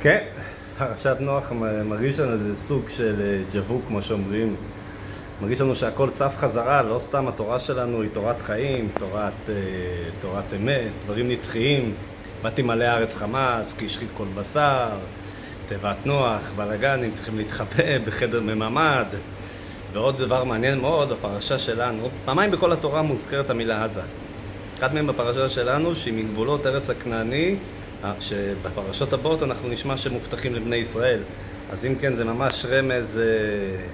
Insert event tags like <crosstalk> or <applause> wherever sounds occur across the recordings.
כן, פרשת נוח מרגיש לנו איזה סוג של אה, ג'וו, כמו שאומרים. מרגיש לנו שהכל צף חזרה, לא סתם התורה שלנו היא תורת חיים, תורת, אה, תורת אמת, דברים נצחיים. באתי מלא הארץ חמאס, כי השחית כל בשר, תיבת נוח, בלאגנים, צריכים להתחבא <laughs> בחדר מממד. ועוד דבר מעניין מאוד בפרשה שלנו, פעמיים בכל התורה מוזכרת המילה עזה. אחד מהם בפרשה שלנו, שהיא מגבולות ארץ הכנעני, שבפרשות הבאות אנחנו נשמע שמובטחים לבני ישראל. אז אם כן, זה ממש רמז אה,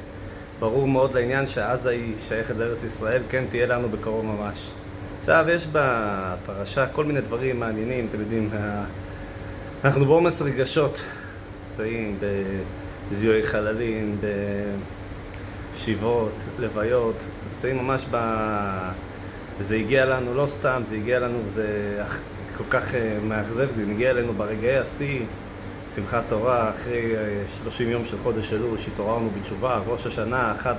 ברור מאוד לעניין שעזה היא שייכת לארץ ישראל, כן תהיה לנו בקרוב ממש. עכשיו, יש בפרשה כל מיני דברים מעניינים, אתם יודעים, אנחנו בעומס רגשות, נמצאים בזיהוי חללים, בשיבות, לוויות, נמצאים ממש ב... וזה הגיע לנו לא סתם, זה הגיע לנו, זה כל כך אה, מאכזב, זה מגיע אלינו ברגעי השיא, שמחת תורה, אחרי 30 אה, יום של חודש אלול, שהתעוררנו בתשובה, ראש השנה, אחת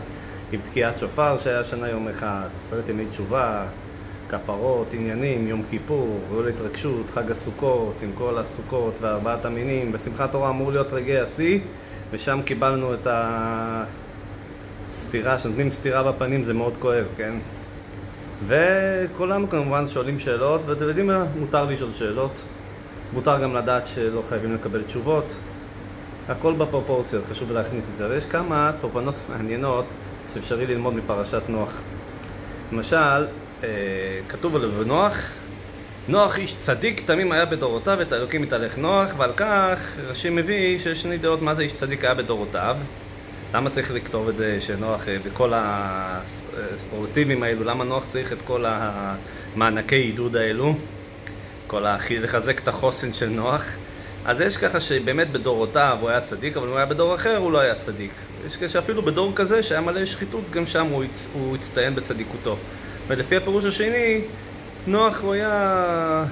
עם תקיעת שופר שהיה שנה יום אחד, עשרת ימי תשובה, כפרות, עניינים, יום כיפור, גאול התרגשות, חג הסוכות, עם כל הסוכות וארבעת המינים, בשמחת תורה אמור להיות רגעי השיא, ושם קיבלנו את הסתירה, כשנותנים סתירה בפנים זה מאוד כואב, כן? וכולנו כמובן שואלים שאלות, ואתם יודעים מה? מותר לשאול שאלות. מותר גם לדעת שלא חייבים לקבל תשובות. הכל בפרופורציות, חשוב להכניס את זה. אבל יש כמה תובנות מעניינות שאפשרי ללמוד מפרשת נוח. למשל, אה, כתוב עליו בנוח, נוח איש צדיק תמים היה בדורותיו, את האלוקים מתהלך נוח, ועל כך רש"י מביא שיש שני דעות מה זה איש צדיק היה בדורותיו. למה צריך לכתוב את זה שנוח אה, בכל הספורטיבים האלו, למה נוח צריך את כל המענקי עידוד האלו? כל ה... לחזק את החוסן של נוח. אז יש ככה שבאמת בדורותיו הוא היה צדיק, אבל אם הוא היה בדור אחר הוא לא היה צדיק. יש ככה שאפילו בדור כזה שהיה מלא שחיתות, גם שם הוא, הצ... הוא הצטיין בצדיקותו. ולפי הפירוש השני, נוח הוא היה...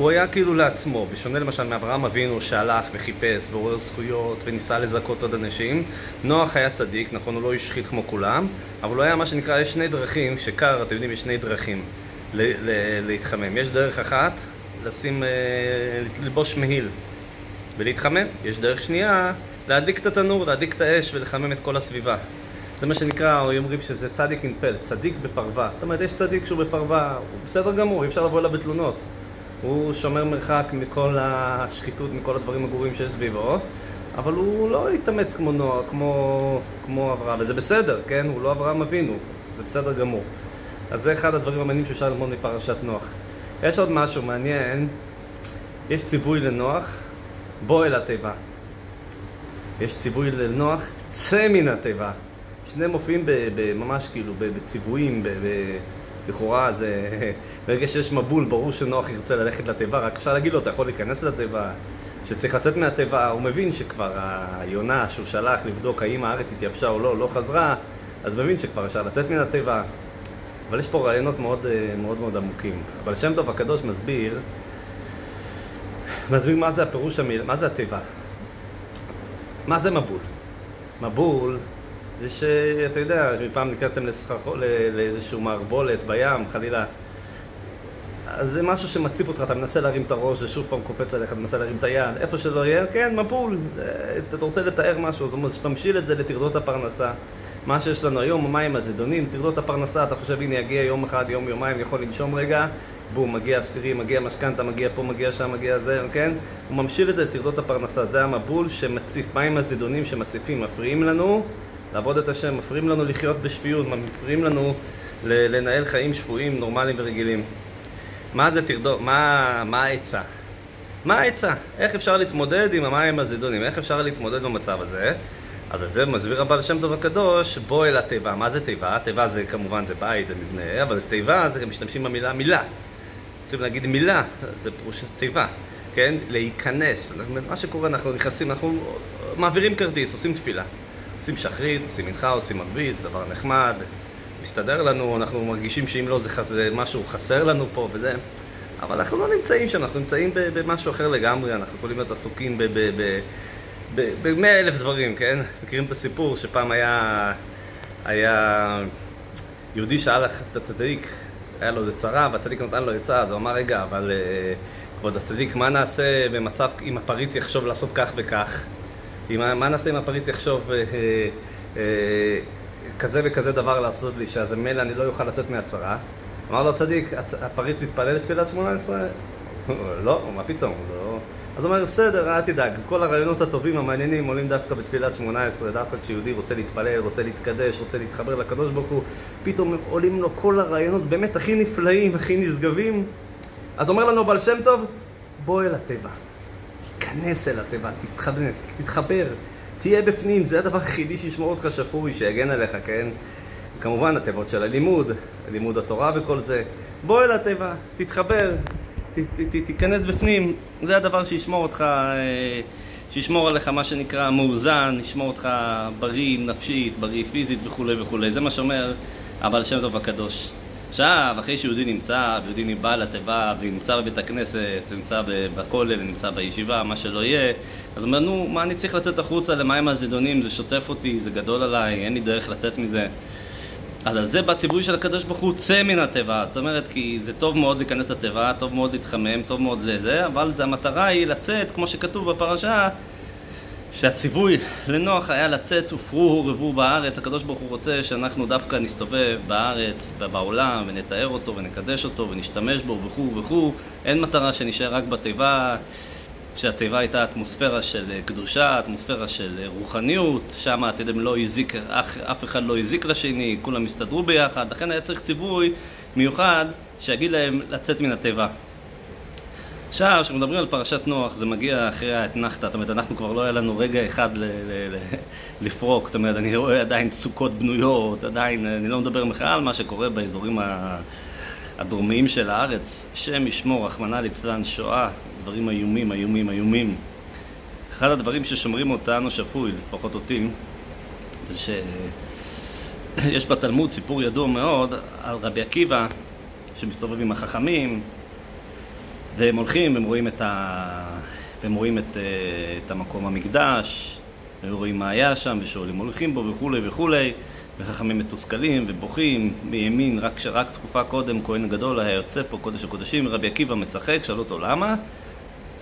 הוא היה כאילו לעצמו, בשונה למשל מאברהם אבינו שהלך וחיפש ועורר זכויות וניסה לזכות עוד אנשים. נוח היה צדיק, נכון, הוא לא השחית כמו כולם, אבל הוא היה מה שנקרא, יש שני דרכים, שקר, אתם יודעים, יש שני דרכים להתחמם. יש דרך אחת, לשים, אה, ללבוש מהיל ולהתחמם. יש דרך שנייה, להדליק את התנור, להדליק את האש ולחמם את כל הסביבה. זה מה שנקרא, אומרים שזה צדיק אינפל, צדיק בפרווה. זאת אומרת, יש צדיק שהוא בפרווה, הוא בסדר גמור, אי אפשר לבוא אליו בתלונות. הוא שומר מרחק מכל השחיתות, מכל הדברים הגרועים שיש סביבו, אבל הוא לא התאמץ כמו נועה, כמו, כמו אברהם, וזה בסדר, כן? הוא לא אברהם אבינו, זה בסדר גמור. אז זה אחד הדברים המעניינים שאפשר ללמוד מפרשת נוח. יש עוד משהו מעניין, יש ציווי לנוח, בוא אל התיבה. יש ציווי לנוח, צא מן התיבה. שני מופיעים ממש כאילו בציוויים, לכאורה זה... <laughs> ברגע שיש מבול, ברור שנוח ירצה ללכת לתיבה, רק אפשר להגיד לו, אתה יכול להיכנס לתיבה, שצריך לצאת מהתיבה, הוא מבין שכבר היונה שהוא שלח לבדוק האם הארץ התייבשה או לא, לא חזרה, אז מבין שכבר אפשר לצאת מן התיבה. אבל יש פה רעיונות מאוד אה, מאוד, מאוד עמוקים. אבל שם טוב הקדוש מסביר, מסביר מה זה הפירוש המילה, מה זה התיבה. מה זה מבול? מבול זה שאתה יודע, מפעם נקראתם לסחרחו, לאיזשהו מערבולת בים, חלילה. אז זה משהו שמציף אותך, אתה מנסה להרים את הראש, זה שוב פעם קופץ עליך, אתה מנסה להרים את היד, איפה שלא יהיה, כן, מבול. אתה רוצה לתאר משהו, אומרת, תמשיל את זה לטרדות הפרנסה. מה שיש לנו היום, המים הזדונים, טרדות הפרנסה, אתה חושב, הנה יגיע יום אחד, יום, יומיים, יכול לנשום רגע, בום, מגיע עשירי, מגיע משכנתה, מגיע פה, מגיע שם, מגיע זה, כן? הוא ממשיל את זה לטרדות הפרנסה, זה המבול שמציף, מים הזדונים שמציפים, מפריעים לנו לעבוד את השם, מפריעים לנו לחיות בשפיות, מפריעים לנו לנהל חיים שפויים, נורמליים ורגילים. מה זה תרדות, מה, העצה? מה העצה? איך אפשר להתמודד עם המים הזדונים? איך אפשר להתמודד במצב הזה? אז זה מסביר הבעל שם טוב הקדוש, בוא אל התיבה. מה זה תיבה? תיבה זה כמובן, זה בית, זה מבנה, אבל תיבה זה גם משתמשים במילה מילה. רוצים להגיד מילה, זה פירוש תיבה, כן? להיכנס. מה שקורה, אנחנו נכנסים, אנחנו מעבירים כרטיס, עושים תפילה. עושים שחרית, עושים מנחה, עושים מרביץ, דבר נחמד, מסתדר לנו, אנחנו מרגישים שאם לא זה, זה משהו חסר לנו פה וזה, אבל אנחנו לא נמצאים שם, אנחנו נמצאים במשהו אחר לגמרי, אנחנו יכולים להיות עסוקים במאה אלף דברים, כן? מכירים את הסיפור שפעם היה, היה יהודי שאל את הצדיק, היה לו איזה צרה, והצדיק נתן לו עצה, אז הוא אמר, רגע, אבל... כבוד הצדיק, מה נעשה במצב אם הפריץ יחשוב לעשות כך וכך? מה נעשה אם הפריץ יחשוב אה, אה, אה, כזה וכזה דבר לעשות לי, שאז מילא אני לא אוכל לצאת מהצרה? אמר לו הצדיק, הפריץ מתפלל לתפילת שמונה עשרה? <laughs> לא, מה פתאום, לא. אז הוא אומר, בסדר, אל תדאג, כל הרעיונות הטובים, המעניינים, עולים דווקא בתפילת שמונה עשרה, דווקא כשיהודי רוצה להתפלל, רוצה להתקדש, רוצה להתחבר לקדוש ברוך הוא, פתאום עולים לו כל הרעיונות באמת הכי נפלאים, הכי נשגבים. אז אומר לנו בעל שם טוב, בוא אל הטבע. תיכנס אל הטבע, תתחבר, תתחבר, תהיה בפנים, זה הדבר היחידי שישמור אותך שפוי, שיגן עליך, כן? כמובן, התיבות של הלימוד, לימוד התורה וכל זה. בוא אל הטבע, תתחבר, ת, ת, ת, תיכנס בפנים, זה הדבר שישמור אותך, אה, שישמור עליך מה שנקרא מאוזן, ישמור אותך בריא נפשית, בריא פיזית וכולי וכולי. זה מה שאומר הבעל שם טוב הקדוש. עכשיו, אחרי שיהודי נמצא, ויהודי בא לתיבה, ונמצא בבית הכנסת, ונמצא בכולל, ונמצא בישיבה, מה שלא יהיה, אז אומר, נו, מה אני צריך לצאת החוצה למים הזידונים, זה שוטף אותי, זה גדול עליי, אין לי דרך לצאת מזה. אז על זה בציווי של הקדוש ברוך הוא, צא מן התיבה. זאת אומרת, כי זה טוב מאוד להיכנס לתיבה, טוב מאוד להתחמם, טוב מאוד לזה, אבל זה, המטרה היא לצאת, כמו שכתוב בפרשה, שהציווי לנוח היה לצאת ופרו ורבו בארץ, הקדוש ברוך הוא רוצה שאנחנו דווקא נסתובב בארץ ובעולם ונתאר אותו ונקדש אותו ונשתמש בו וכו' וכו', אין מטרה שנשאר רק בתיבה, שהתיבה הייתה אטמוספירה של קדושה, אטמוספירה של רוחניות, שם אתם לא הזיק, אף, אף אחד לא הזיק לשני, כולם הסתדרו ביחד, לכן היה צריך ציווי מיוחד שיגיד להם לצאת מן התיבה. עכשיו, כשמדברים על פרשת נוח, זה מגיע אחרי האתנחתא, זאת אומרת, אנחנו כבר לא היה לנו רגע אחד ל- ל- ל- <laughs> לפרוק, זאת אומרת, אני רואה עדיין סוכות בנויות, עדיין, אני לא מדבר בכלל על מה שקורה באזורים הדרומיים של הארץ, שם ישמור, רחמנא ליצלן, שואה, דברים איומים, איומים, איומים. אחד הדברים ששומרים אותנו שפוי, לפחות אותי, זה שיש <coughs> בתלמוד סיפור ידוע מאוד על רבי עקיבא שמסתובב עם החכמים והם הולכים, הם רואים את, ה... הם רואים את, אה, את המקום המקדש, הם רואים מה היה שם, ושואלים הולכים בו וכולי וכולי, וחכמים מתוסכלים ובוכים מימין, רק, רק תקופה קודם כהן גדול היה יוצא פה קודש הקודשים, רבי עקיבא מצחק, שאלו אותו למה?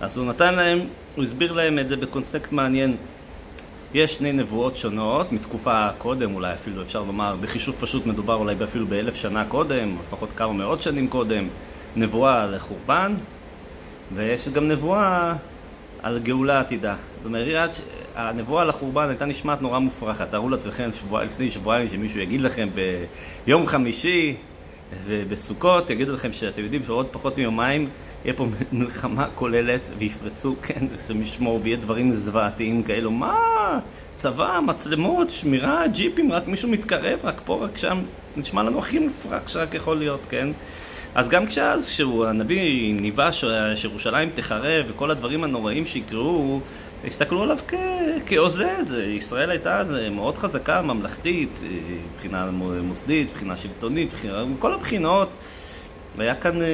אז הוא נתן להם, הוא הסביר להם את זה בקונסטקט מעניין. יש שני נבואות שונות, מתקופה קודם, אולי אפילו אפשר לומר, בחישוב פשוט מדובר אולי אפילו באלף שנה קודם, לפחות כמה מאות שנים קודם, נבואה לחורבן, ויש גם נבואה על גאולה עתידה. זאת אומרת, הנבואה על החורבן הייתה נשמעת נורא מופרכת. תארו לעצמכם שבוע, לפני שבועיים שמישהו יגיד לכם ביום חמישי ובסוכות, יגידו לכם שאתם יודעים שעוד פחות מיומיים יהיה פה מלחמה כוללת ויפרצו, כן, משמור ויהיה דברים זוועתיים כאלו. מה? צבא, מצלמות, שמירה, ג'יפים, רק מישהו מתקרב, רק פה, רק שם. נשמע לנו הכי מופרך שרק יכול להיות, כן? אז גם כשאז, כשהוא, הנביא ניבא שירושלים תחרב וכל הדברים הנוראים שיקראו, הסתכלו עליו כ... כעוזז. ישראל הייתה אז מאוד חזקה, ממלכתית, מבחינה מוסדית, מבחינה שלטונית, מבחינה... מכל הבחינות. והיה כאן אה,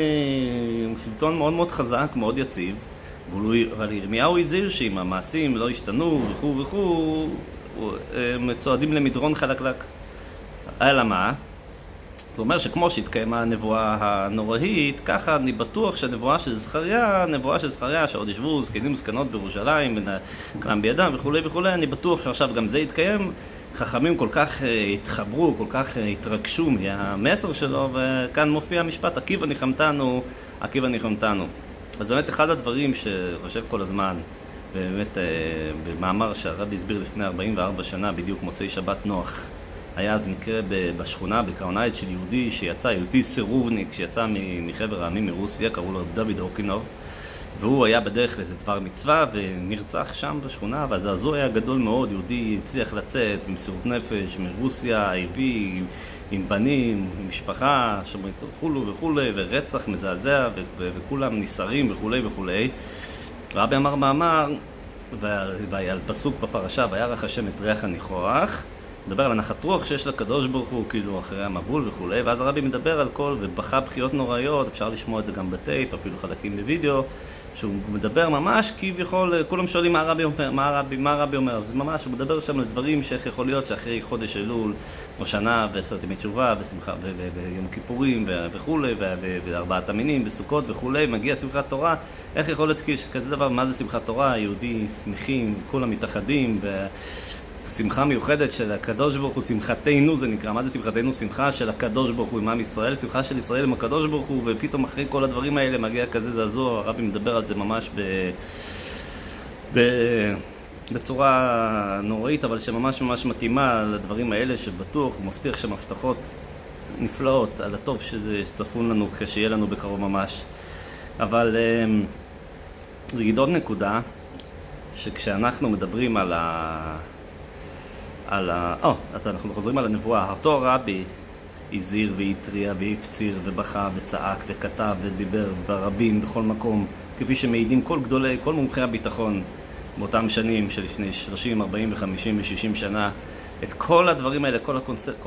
שלטון מאוד מאוד חזק, מאוד יציב. אבל ירמיהו הזהיר שאם המעשים לא השתנו וכו' וכו', הם צועדים למדרון חלקלק. אלא מה? הוא אומר שכמו שהתקיימה הנבואה הנוראית, ככה אני בטוח שהנבואה של זכריה, הנבואה של זכריה, שעוד ישבו זקנים וזקנות בירושלים, כלם בידם וכולי וכולי, אני בטוח שעכשיו גם זה יתקיים. חכמים כל כך uh, התחברו, כל כך uh, התרגשו מהמסר שלו, וכאן מופיע המשפט, עקיבא ניחמתנו, עקיבא ניחמתנו. אז באמת אחד הדברים שחושב כל הזמן, באמת uh, במאמר שהרבי הסביר לפני 44 שנה, בדיוק מוצאי שבת נוח, היה אז מקרה בשכונה בקראון הייטס של יהודי שיצא, יהודי סירובניק שיצא מחבר העמים מרוסיה, קראו לו דוד אוקונוב והוא היה בדרך לאיזה דבר מצווה ונרצח שם בשכונה והזעזוע היה גדול מאוד, יהודי הצליח לצאת במסירות נפש מרוסיה, הביא עם בנים, עם משפחה, וכולו וכולי ורצח מזעזע וכולם נסערים וכולי וכולי. רבי אמר מאמר ועל פסוק בפרשה וירח השם את ריח הניחוח מדבר על הנחת רוח שיש לקדוש ברוך הוא, כאילו אחרי המבול וכולי, ואז הרבי מדבר על כל, ובכה בחיות נוראיות, אפשר לשמוע את זה גם בטייפ, אפילו חלקים בווידאו, שהוא מדבר ממש כביכול, כולם שואלים מה הרבי אומר, מה הרבי, מה הרבי אומר, אז ממש הוא מדבר שם על דברים שאיך יכול להיות שאחרי חודש אלול, ראש שנה ועשרת ימי תשובה ושמחה ויום כיפורים וכולי, וארבעת המינים בסוכות וכולי, מגיע שמחת תורה, איך יכול להיות כזה דבר, מה זה שמחת תורה, יהודי שמחים, כולם מתאחדים שמחה מיוחדת של הקדוש ברוך הוא, שמחתנו זה נקרא, מה זה שמחתנו? שמחה של הקדוש ברוך הוא עם עם ישראל, שמחה של ישראל עם הקדוש ברוך הוא, ופתאום אחרי כל הדברים האלה מגיע כזה זעזוע, הרבי מדבר על זה ממש ב... ב... בצורה נוראית, אבל שממש ממש מתאימה לדברים האלה, שבטוח הוא מבטיח שם הבטחות נפלאות על הטוב שצפון לנו כשיהיה לנו בקרוב ממש. אבל אמ, עוד נקודה, שכשאנחנו מדברים על ה... על ה... או, oh, אנחנו חוזרים על הנבואה. אותו הרבי הזהיר והתריע והפציר ובכה וצעק וכתב ודיבר ברבים בכל מקום, כפי שמעידים כל גדולי, כל מומחי הביטחון באותם שנים שלפני 30, 40 ו-50 ו-60 שנה. את כל הדברים האלה, כל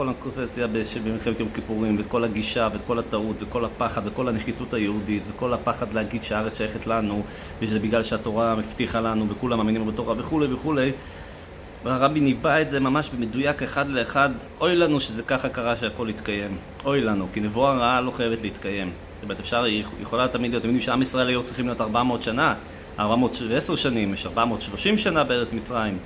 הקונספציה במלחמת יום כיפורים, ואת כל הגישה, ואת כל הטעות, וכל הפחד, וכל הנחיתות היהודית, וכל הפחד להגיד שהארץ שייכת לנו, ושזה בגלל שהתורה מבטיחה לנו, וכולם מאמינים בתורה, וכולי וכולי, והרבי ניבא את זה ממש במדויק אחד לאחד, אוי לנו שזה ככה קרה שהכל יתקיים. אוי לנו, כי נבואה רעה לא חייבת להתקיים. זאת אומרת, אפשר, היא יכולה תמיד להיות, אתם יודעים שעם ישראל היו צריכים להיות 400 שנה, 410 שנים, יש 430 שנה בארץ מצרים.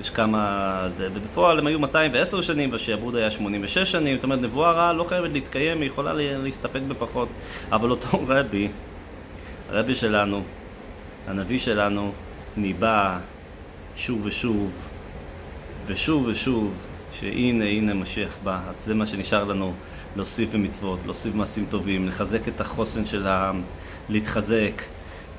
יש כמה... זה, ובפועל הם היו 210 שנים, והשעבוד היה 86 שנים, זאת אומרת, נבואה רעה לא חייבת להתקיים, היא יכולה להסתפק בפחות. אבל אותו <laughs> רבי, הרבי שלנו, הנביא שלנו, ניבא שוב ושוב ושוב ושוב, שהנה הנה משיח בא, אז זה מה שנשאר לנו, להוסיף במצוות, להוסיף מעשים טובים, לחזק את החוסן של העם, להתחזק,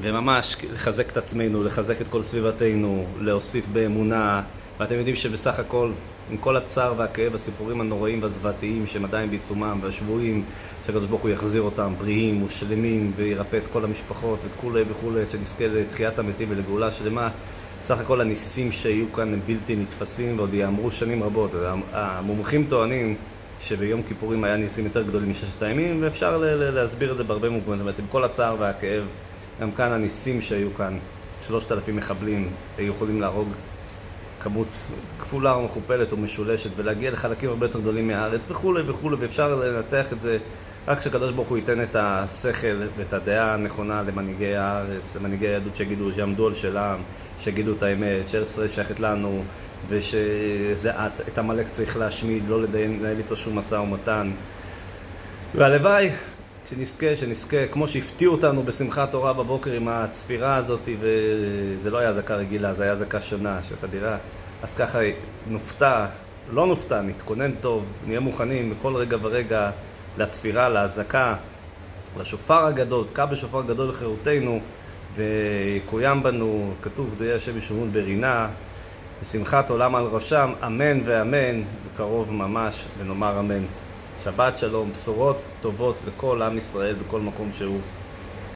וממש לחזק את עצמנו, לחזק את כל סביבתנו, להוסיף באמונה, ואתם יודעים שבסך הכל, עם כל הצער והכאב, הסיפורים הנוראים והזוועתיים שהם עדיין בעיצומם, והשבויים, שהקדוש ברוך הוא יחזיר אותם בריאים ושלמים, וירפא את כל המשפחות, ואת כולי וכולי, שנזכה לתחיית המתים ולגאולה שלמה. סך הכל הניסים שהיו כאן הם בלתי נתפסים ועוד יאמרו שנים רבות. המומחים טוענים שביום כיפורים היה ניסים יותר גדולים מששת הימים, ואפשר להסביר את זה בהרבה מובנים. זאת אומרת, עם כל הצער והכאב, גם כאן הניסים שהיו כאן, שלושת אלפים מחבלים, היו יכולים להרוג כמות כפולה או מכופלת או משולשת ולהגיע לחלקים הרבה יותר גדולים מהארץ וכולי וכולי, ואפשר לנתח את זה רק כשהקדוש ברוך הוא ייתן את השכל ואת הדעה הנכונה למנהיגי הארץ, למנהיגי היהדות שיגידו, שיעמדו על שלם, שיגידו את האמת, שארץ שייכת לנו, ושאת עמלק צריך להשמיד, לא לנהל איתו שום משא ומתן. והלוואי שנזכה, שנזכה, כמו שהפתיעו אותנו בשמחת תורה בבוקר עם הצפירה הזאת, וזה לא היה אזעקה רגילה, זה היה אזעקה שונה של חדירה, אז ככה נופתע, לא נופתע, נתכונן טוב, נהיה מוכנים בכל רגע ורגע לצפירה, לאזעקה, לשופר הגדול, תקע בשופר גדול לחירותנו. ויקוים בנו, כתוב, גדולי השם ישומון ברינה, ושמחת עולם על ראשם, אמן ואמן, בקרוב ממש, ונאמר אמן. שבת שלום, בשורות טובות לכל עם ישראל בכל מקום שהוא.